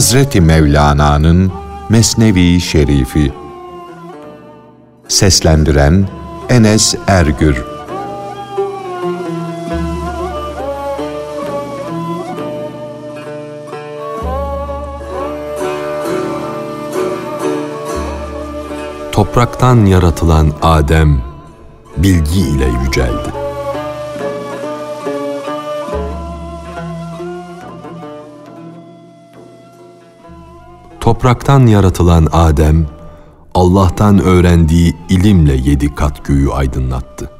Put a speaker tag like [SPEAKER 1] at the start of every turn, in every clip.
[SPEAKER 1] Hazreti Mevlana'nın Mesnevi Şerifi Seslendiren Enes Ergür
[SPEAKER 2] Topraktan yaratılan Adem bilgi ile yüceldi. Topraktan yaratılan Adem, Allah'tan öğrendiği ilimle yedi kat göğü aydınlattı.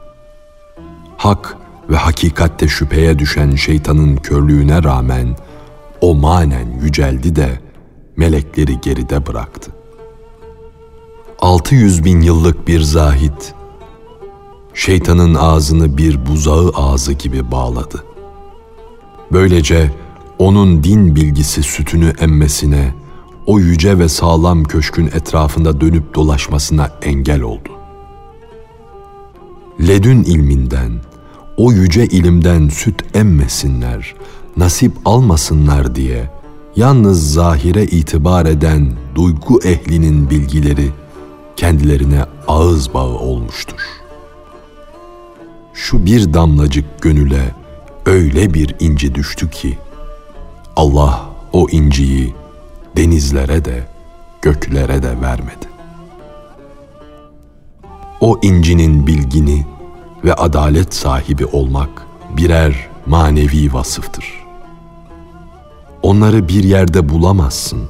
[SPEAKER 2] Hak ve hakikatte şüpheye düşen şeytanın körlüğüne rağmen o manen yüceldi de melekleri geride bıraktı. 600 bin yıllık bir zahit, şeytanın ağzını bir buzağı ağzı gibi bağladı. Böylece onun din bilgisi sütünü emmesine, o yüce ve sağlam köşkün etrafında dönüp dolaşmasına engel oldu. Ledün ilminden, o yüce ilimden süt emmesinler, nasip almasınlar diye yalnız zahire itibar eden duygu ehlinin bilgileri kendilerine ağız bağı olmuştur. Şu bir damlacık gönüle öyle bir inci düştü ki Allah o inciyi denizlere de göklere de vermedi. O incinin bilgini ve adalet sahibi olmak birer manevi vasıftır. Onları bir yerde bulamazsın.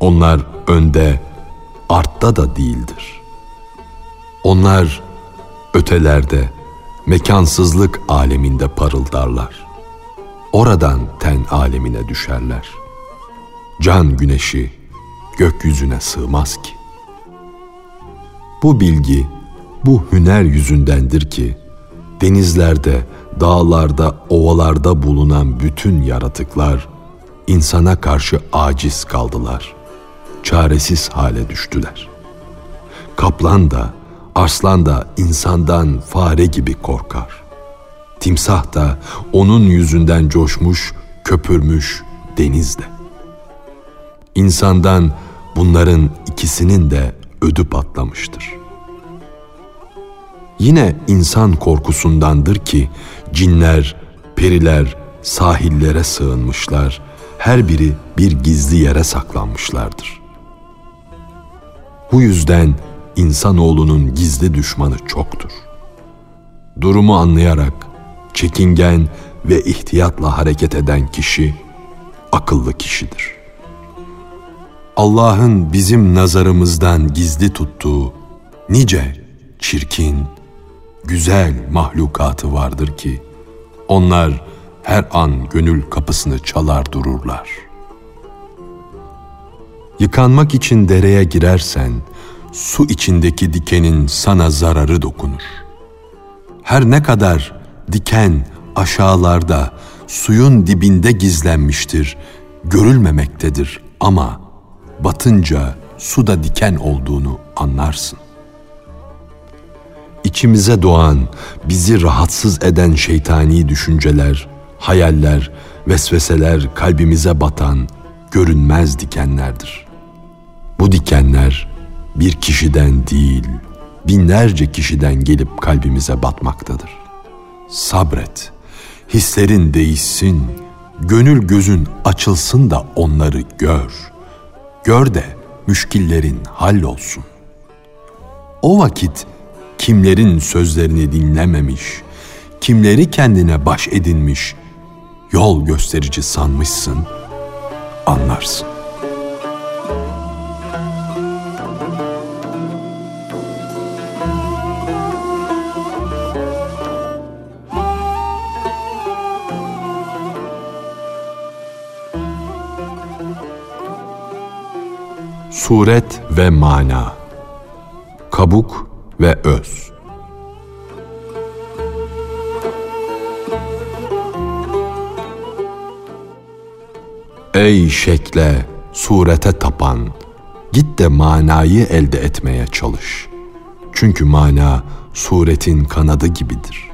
[SPEAKER 2] Onlar önde, artta da değildir. Onlar ötelerde, mekansızlık aleminde parıldarlar. Oradan ten alemine düşerler. Can güneşi gökyüzüne sığmaz ki. Bu bilgi, bu hüner yüzündendir ki, denizlerde, dağlarda, ovalarda bulunan bütün yaratıklar insana karşı aciz kaldılar. Çaresiz hale düştüler. Kaplan da, arslan da insandan fare gibi korkar. Timsah da onun yüzünden coşmuş, köpürmüş denizde. İnsandan bunların ikisinin de ödü patlamıştır. Yine insan korkusundandır ki cinler, periler sahillere sığınmışlar, her biri bir gizli yere saklanmışlardır. Bu yüzden insanoğlunun gizli düşmanı çoktur. Durumu anlayarak çekingen ve ihtiyatla hareket eden kişi akıllı kişidir. Allah'ın bizim nazarımızdan gizli tuttuğu nice çirkin, güzel mahlukatı vardır ki onlar her an gönül kapısını çalar dururlar. Yıkanmak için dereye girersen su içindeki dikenin sana zararı dokunur. Her ne kadar diken aşağılarda suyun dibinde gizlenmiştir, görülmemektedir ama batınca suda diken olduğunu anlarsın. İçimize doğan, bizi rahatsız eden şeytani düşünceler, hayaller, vesveseler kalbimize batan görünmez dikenlerdir. Bu dikenler bir kişiden değil, binlerce kişiden gelip kalbimize batmaktadır. Sabret, hislerin değişsin, gönül gözün açılsın da onları gör.'' Gör de müşkillerin hallolsun. O vakit kimlerin sözlerini dinlememiş, kimleri kendine baş edinmiş, yol gösterici sanmışsın, anlarsın. Suret ve mana Kabuk ve öz Ey şekle, surete tapan, git de manayı elde etmeye çalış. Çünkü mana suretin kanadı gibidir.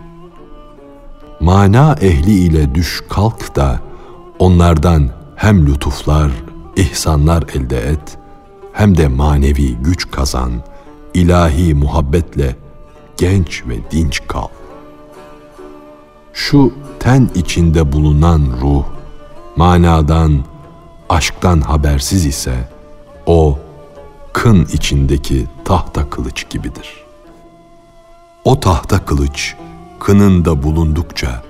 [SPEAKER 2] Mana ehli ile düş kalk da onlardan hem lütuflar ihsanlar elde et, hem de manevi güç kazan, ilahi muhabbetle genç ve dinç kal. Şu ten içinde bulunan ruh, manadan, aşktan habersiz ise, o kın içindeki tahta kılıç gibidir. O tahta kılıç, kınında bulundukça,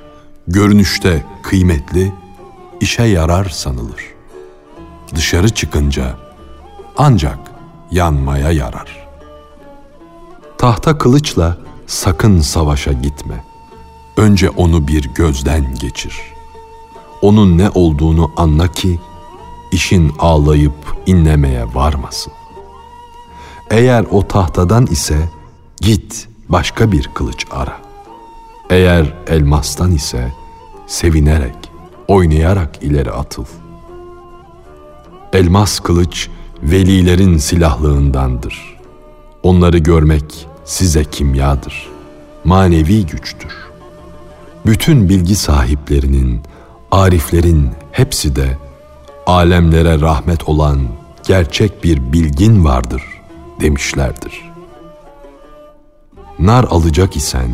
[SPEAKER 2] görünüşte kıymetli, işe yarar sanılır. Dışarı çıkınca ancak yanmaya yarar. Tahta kılıçla sakın savaşa gitme. Önce onu bir gözden geçir. Onun ne olduğunu anla ki işin ağlayıp inlemeye varmasın. Eğer o tahtadan ise git başka bir kılıç ara. Eğer elmastan ise sevinerek, oynayarak ileri atıl. Elmas kılıç velilerin silahlığındandır. Onları görmek size kimyadır, manevi güçtür. Bütün bilgi sahiplerinin, ariflerin hepsi de alemlere rahmet olan gerçek bir bilgin vardır demişlerdir. Nar alacak isen,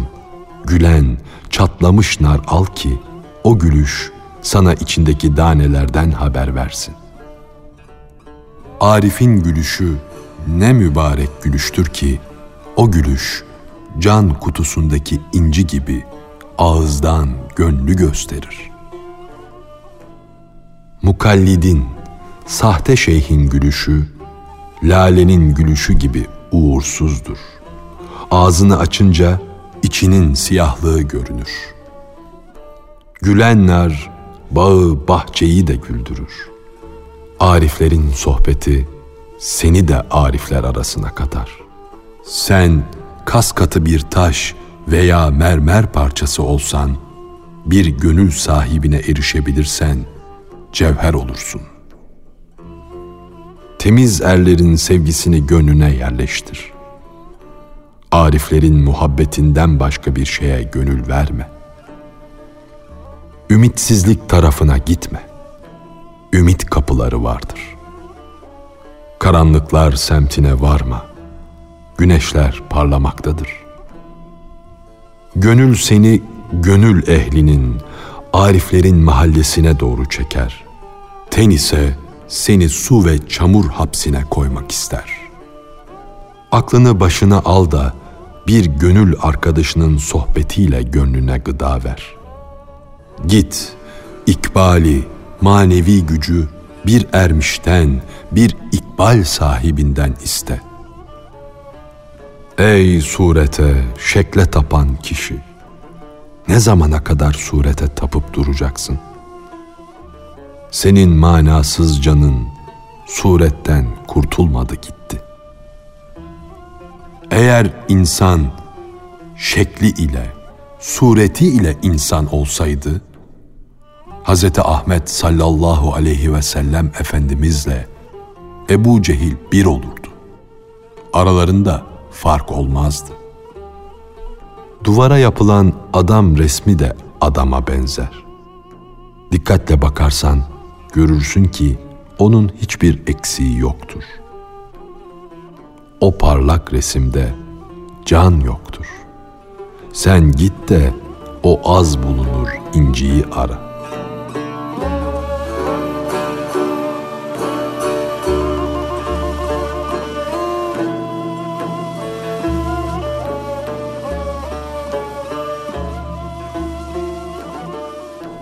[SPEAKER 2] gülen, çatlamış nar al ki, o gülüş sana içindeki danelerden haber versin. Arif'in gülüşü ne mübarek gülüştür ki, o gülüş can kutusundaki inci gibi ağızdan gönlü gösterir. Mukallidin, sahte şeyhin gülüşü, lalenin gülüşü gibi uğursuzdur. Ağzını açınca içinin siyahlığı görünür. Gülenler bağı bahçeyi de güldürür. Ariflerin sohbeti seni de arifler arasına katar. Sen kas katı bir taş veya mermer parçası olsan, bir gönül sahibine erişebilirsen cevher olursun. Temiz erlerin sevgisini gönlüne yerleştir. Ariflerin muhabbetinden başka bir şeye gönül verme. Ümitsizlik tarafına gitme. Ümit kapıları vardır. Karanlıklar semtine varma. Güneşler parlamaktadır. Gönül seni gönül ehlinin, ariflerin mahallesine doğru çeker. Ten ise seni su ve çamur hapsine koymak ister. Aklını başına al da bir gönül arkadaşının sohbetiyle gönlüne gıda ver. Git, ikbali, manevi gücü bir ermişten, bir ikbal sahibinden iste. Ey surete, şekle tapan kişi! Ne zamana kadar surete tapıp duracaksın? Senin manasız canın suretten kurtulmadı gitti. Eğer insan şekli ile, sureti ile insan olsaydı, Hz. Ahmet sallallahu aleyhi ve sellem Efendimizle Ebu Cehil bir olurdu. Aralarında fark olmazdı. Duvara yapılan adam resmi de adama benzer. Dikkatle bakarsan görürsün ki onun hiçbir eksiği yoktur. O parlak resimde can yoktur. Sen git de o az bulunur inciyi ara.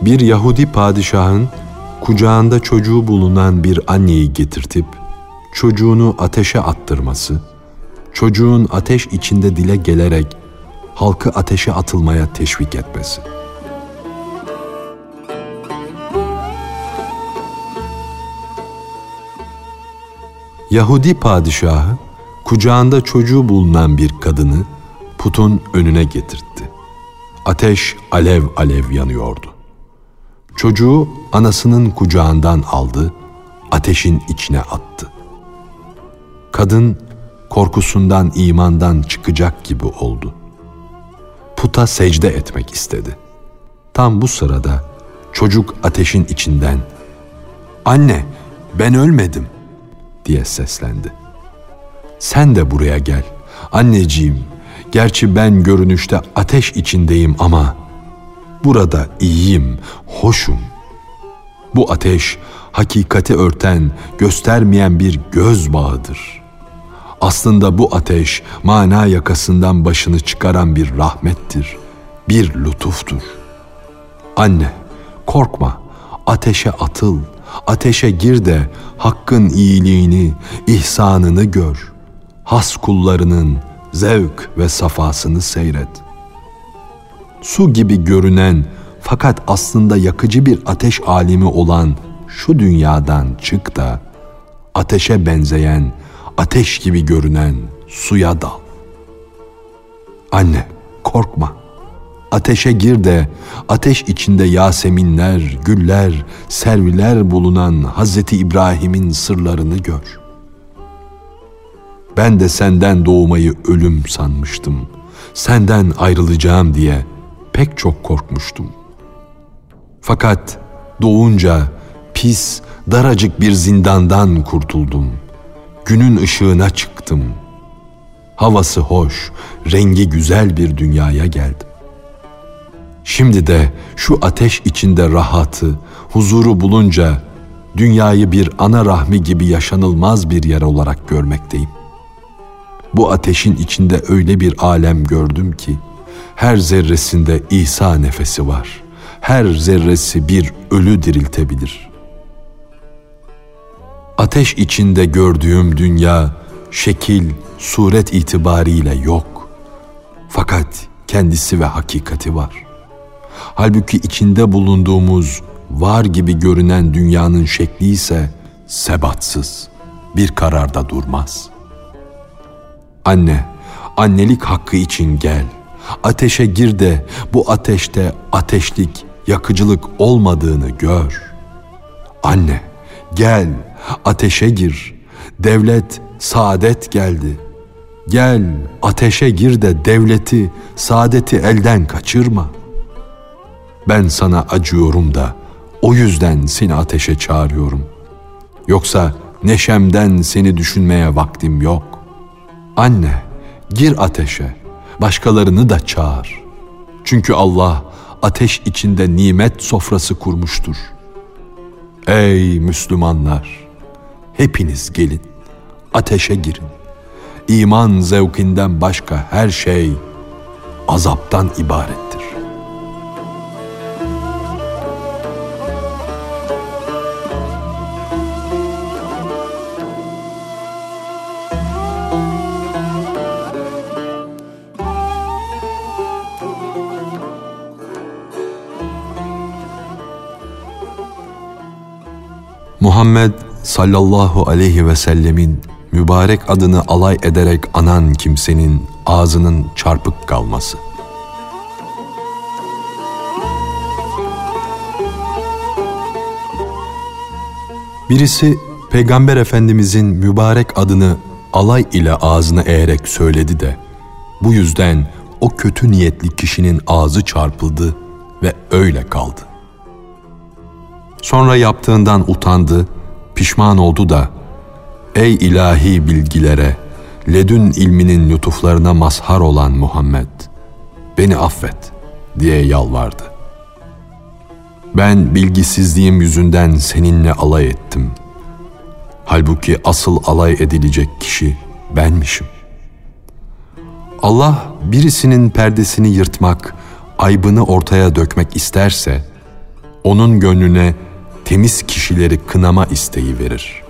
[SPEAKER 2] Bir Yahudi padişahın kucağında çocuğu bulunan bir anneyi getirtip çocuğunu ateşe attırması, çocuğun ateş içinde dile gelerek halkı ateşe atılmaya teşvik etmesi. Yahudi padişahı kucağında çocuğu bulunan bir kadını putun önüne getirtti. Ateş alev alev yanıyordu. Çocuğu anasının kucağından aldı, ateşin içine attı. Kadın korkusundan imandan çıkacak gibi oldu. Puta secde etmek istedi. Tam bu sırada çocuk ateşin içinden "Anne, ben ölmedim diye seslendi. Sen de buraya gel. Anneciğim, gerçi ben görünüşte ateş içindeyim ama burada iyiyim, hoşum. Bu ateş hakikati örten, göstermeyen bir göz bağıdır. Aslında bu ateş mana yakasından başını çıkaran bir rahmettir, bir lütuftur. Anne, korkma, ateşe atıl, ateşe gir de hakkın iyiliğini, ihsanını gör. Has kullarının zevk ve safasını seyret. Su gibi görünen fakat aslında yakıcı bir ateş alimi olan şu dünyadan çık da ateşe benzeyen, ateş gibi görünen suya dal. Anne korkma. Ateşe gir de ateş içinde yaseminler, güller, serviler bulunan Hazreti İbrahim'in sırlarını gör. Ben de senden doğmayı ölüm sanmıştım. Senden ayrılacağım diye pek çok korkmuştum. Fakat doğunca pis, daracık bir zindandan kurtuldum. Günün ışığına çıktım. Havası hoş, rengi güzel bir dünyaya geldim. Şimdi de şu ateş içinde rahatı, huzuru bulunca dünyayı bir ana rahmi gibi yaşanılmaz bir yer olarak görmekteyim. Bu ateşin içinde öyle bir alem gördüm ki her zerresinde İsa nefesi var. Her zerresi bir ölü diriltebilir. Ateş içinde gördüğüm dünya şekil, suret itibariyle yok. Fakat kendisi ve hakikati var. Halbuki içinde bulunduğumuz var gibi görünen dünyanın şekli ise sebatsız, bir kararda durmaz. Anne, annelik hakkı için gel. Ateşe gir de bu ateşte ateşlik, yakıcılık olmadığını gör. Anne, gel, ateşe gir. Devlet, saadet geldi. Gel, ateşe gir de devleti, saadeti elden kaçırma.'' Ben sana acıyorum da o yüzden seni ateşe çağırıyorum. Yoksa neşemden seni düşünmeye vaktim yok. Anne, gir ateşe, başkalarını da çağır. Çünkü Allah ateş içinde nimet sofrası kurmuştur. Ey Müslümanlar, hepiniz gelin, ateşe girin. İman zevkinden başka her şey azaptan ibarettir. Muhammed sallallahu aleyhi ve sellemin mübarek adını alay ederek anan kimsenin ağzının çarpık kalması. Birisi Peygamber Efendimizin mübarek adını alay ile ağzına eğerek söyledi de bu yüzden o kötü niyetli kişinin ağzı çarpıldı ve öyle kaldı. Sonra yaptığından utandı, pişman oldu da Ey ilahi bilgilere, ledün ilminin lütuflarına mazhar olan Muhammed, beni affet diye yalvardı. Ben bilgisizliğim yüzünden seninle alay ettim. Halbuki asıl alay edilecek kişi benmişim. Allah birisinin perdesini yırtmak, aybını ortaya dökmek isterse, onun gönlüne temiz kişileri kınama isteği verir.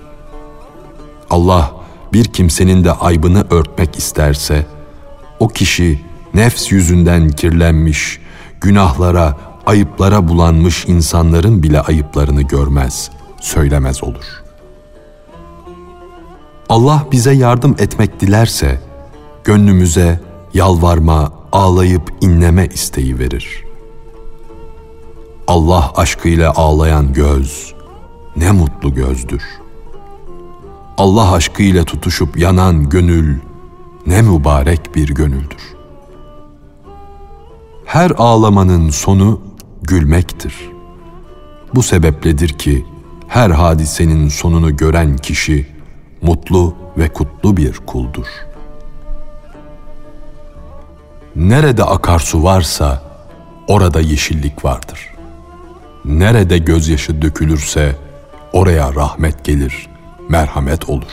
[SPEAKER 2] Allah bir kimsenin de aybını örtmek isterse, o kişi nefs yüzünden kirlenmiş, günahlara, ayıplara bulanmış insanların bile ayıplarını görmez, söylemez olur. Allah bize yardım etmek dilerse, gönlümüze yalvarma, ağlayıp inleme isteği verir.'' Allah aşkıyla ağlayan göz ne mutlu gözdür. Allah aşkıyla tutuşup yanan gönül ne mübarek bir gönüldür. Her ağlamanın sonu gülmektir. Bu sebepledir ki her hadisenin sonunu gören kişi mutlu ve kutlu bir kuldur. Nerede akarsu varsa orada yeşillik vardır. Nerede gözyaşı dökülürse oraya rahmet gelir, merhamet olur.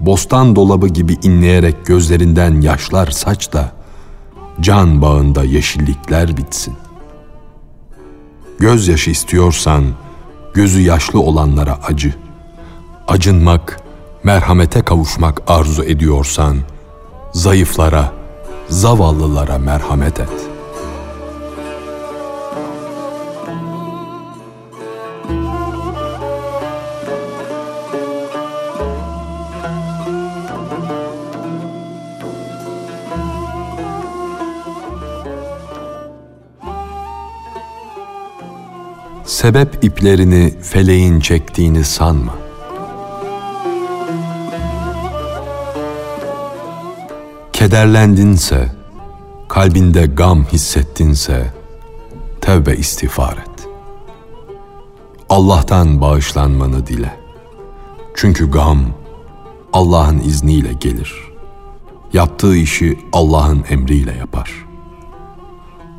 [SPEAKER 2] Bostan dolabı gibi inleyerek gözlerinden yaşlar saç da can bağında yeşillikler bitsin. Gözyaşı istiyorsan gözü yaşlı olanlara acı. Acınmak, merhamete kavuşmak arzu ediyorsan zayıflara, zavallılara merhamet et.'' Sebep iplerini feleğin çektiğini sanma. Kederlendinse, kalbinde gam hissettinse, tevbe istiğfar et. Allah'tan bağışlanmanı dile. Çünkü gam Allah'ın izniyle gelir. Yaptığı işi Allah'ın emriyle yapar.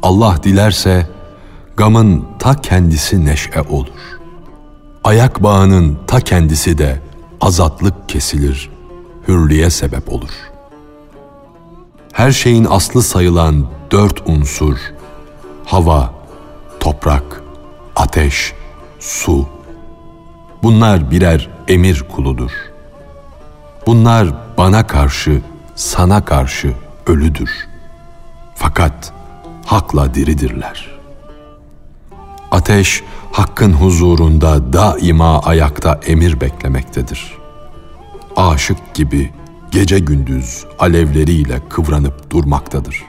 [SPEAKER 2] Allah dilerse, gamın ta kendisi neşe olur. Ayak bağının ta kendisi de azatlık kesilir, hürriye sebep olur. Her şeyin aslı sayılan dört unsur, hava, toprak, ateş, su, bunlar birer emir kuludur. Bunlar bana karşı, sana karşı ölüdür. Fakat hakla diridirler.'' Ateş hakkın huzurunda daima ayakta emir beklemektedir. Aşık gibi gece gündüz alevleriyle kıvranıp durmaktadır.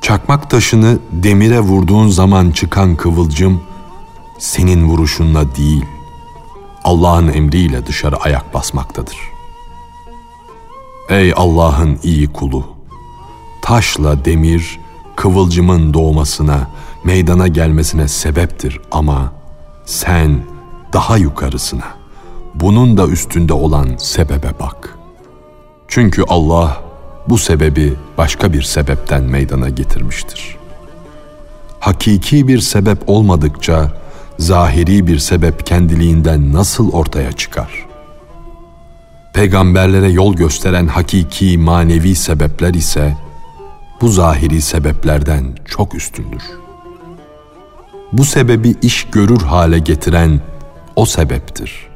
[SPEAKER 2] Çakmak taşını demire vurduğun zaman çıkan kıvılcım senin vuruşunla değil, Allah'ın emriyle dışarı ayak basmaktadır. Ey Allah'ın iyi kulu! Taşla demir kıvılcımın doğmasına, meydana gelmesine sebeptir ama sen daha yukarısına, bunun da üstünde olan sebebe bak. Çünkü Allah bu sebebi başka bir sebepten meydana getirmiştir. Hakiki bir sebep olmadıkça zahiri bir sebep kendiliğinden nasıl ortaya çıkar? Peygamberlere yol gösteren hakiki manevi sebepler ise bu zahiri sebeplerden çok üstündür.'' Bu sebebi iş görür hale getiren o sebeptir.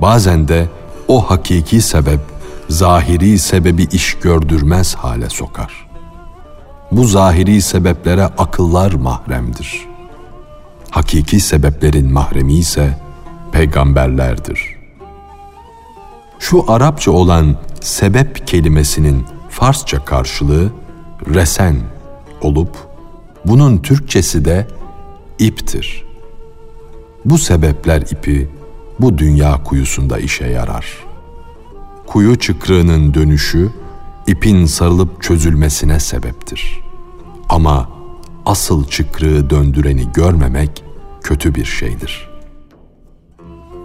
[SPEAKER 2] Bazen de o hakiki sebep zahiri sebebi iş gördürmez hale sokar. Bu zahiri sebeplere akıllar mahremdir. Hakiki sebeplerin mahremi ise peygamberlerdir. Şu Arapça olan sebep kelimesinin Farsça karşılığı resen olup bunun Türkçesi de iptir. Bu sebepler ipi bu dünya kuyusunda işe yarar. Kuyu çıkrığının dönüşü ipin sarılıp çözülmesine sebeptir. Ama asıl çıkrığı döndüreni görmemek kötü bir şeydir.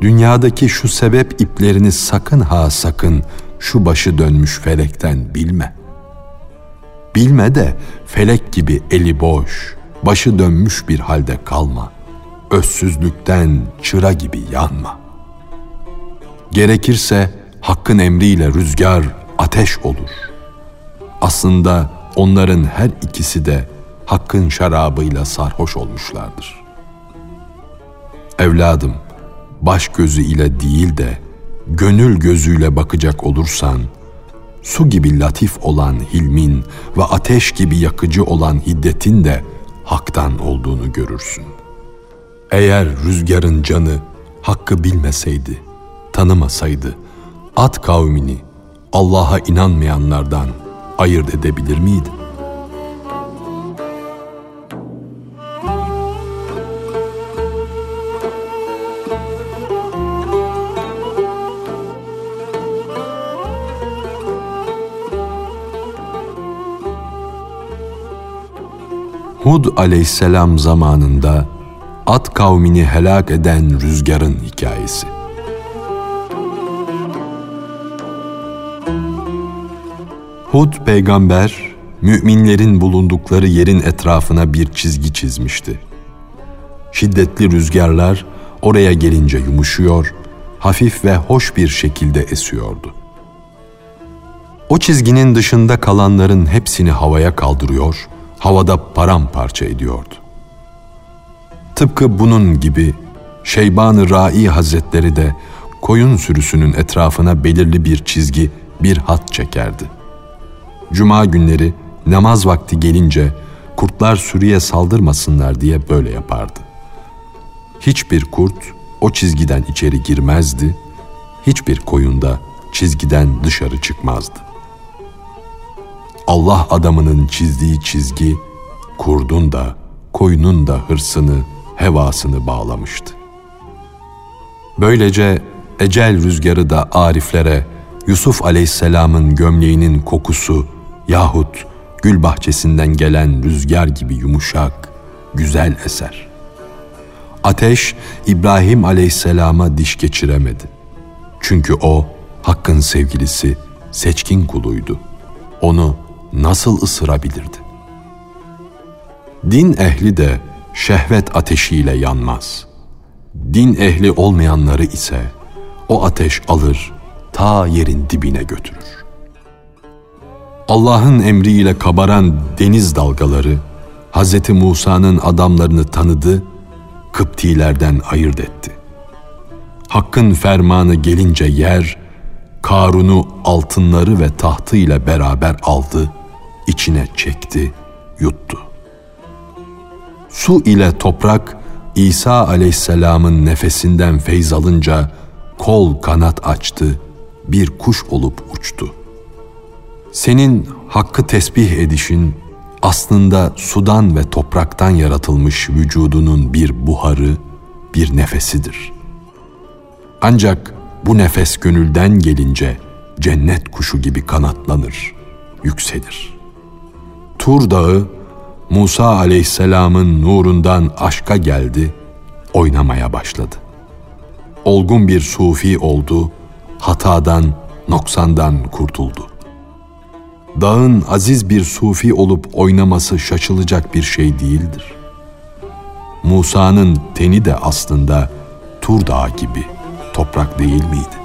[SPEAKER 2] Dünyadaki şu sebep iplerini sakın ha sakın şu başı dönmüş felekten bilme. Bilme de felek gibi eli boş, başı dönmüş bir halde kalma. Özsüzlükten çıra gibi yanma. Gerekirse hakkın emriyle rüzgar ateş olur. Aslında onların her ikisi de hakkın şarabıyla sarhoş olmuşlardır. Evladım, baş gözü ile değil de gönül gözüyle bakacak olursan, su gibi latif olan hilmin ve ateş gibi yakıcı olan hiddetin de haktan olduğunu görürsün. Eğer rüzgarın canı hakkı bilmeseydi, tanımasaydı, at kavmini Allah'a inanmayanlardan ayırt edebilir miydi? Hud aleyhisselam zamanında at kavmini helak eden rüzgarın hikayesi. Hud peygamber, müminlerin bulundukları yerin etrafına bir çizgi çizmişti. Şiddetli rüzgarlar oraya gelince yumuşuyor, hafif ve hoş bir şekilde esiyordu. O çizginin dışında kalanların hepsini havaya kaldırıyor, havada paramparça ediyordu. Tıpkı bunun gibi Şeyban-ı Rai Hazretleri de koyun sürüsünün etrafına belirli bir çizgi, bir hat çekerdi. Cuma günleri namaz vakti gelince kurtlar sürüye saldırmasınlar diye böyle yapardı. Hiçbir kurt o çizgiden içeri girmezdi, hiçbir koyun da çizgiden dışarı çıkmazdı. Allah adamının çizdiği çizgi, kurdun da, koyunun da hırsını, hevasını bağlamıştı. Böylece ecel rüzgarı da ariflere Yusuf aleyhisselamın gömleğinin kokusu yahut gül bahçesinden gelen rüzgar gibi yumuşak, güzel eser. Ateş İbrahim aleyhisselama diş geçiremedi. Çünkü o Hakk'ın sevgilisi, seçkin kuluydu. Onu nasıl ısırabilirdi? Din ehli de şehvet ateşiyle yanmaz. Din ehli olmayanları ise o ateş alır, ta yerin dibine götürür. Allah'ın emriyle kabaran deniz dalgaları Hz. Musa'nın adamlarını tanıdı, Kıptilerden ayırt etti. Hakkın fermanı gelince yer, Karun'u altınları ve tahtı ile beraber aldı, içine çekti, yuttu. Su ile toprak İsa aleyhisselamın nefesinden feyz alınca kol kanat açtı, bir kuş olup uçtu. Senin hakkı tesbih edişin aslında sudan ve topraktan yaratılmış vücudunun bir buharı, bir nefesidir. Ancak bu nefes gönülden gelince cennet kuşu gibi kanatlanır, yükselir. Tur Dağı Musa aleyhisselamın nurundan aşka geldi, oynamaya başladı. Olgun bir sufi oldu, hatadan, noksandan kurtuldu. Dağın aziz bir sufi olup oynaması şaşılacak bir şey değildir. Musa'nın teni de aslında Tur Dağı gibi toprak değil miydi?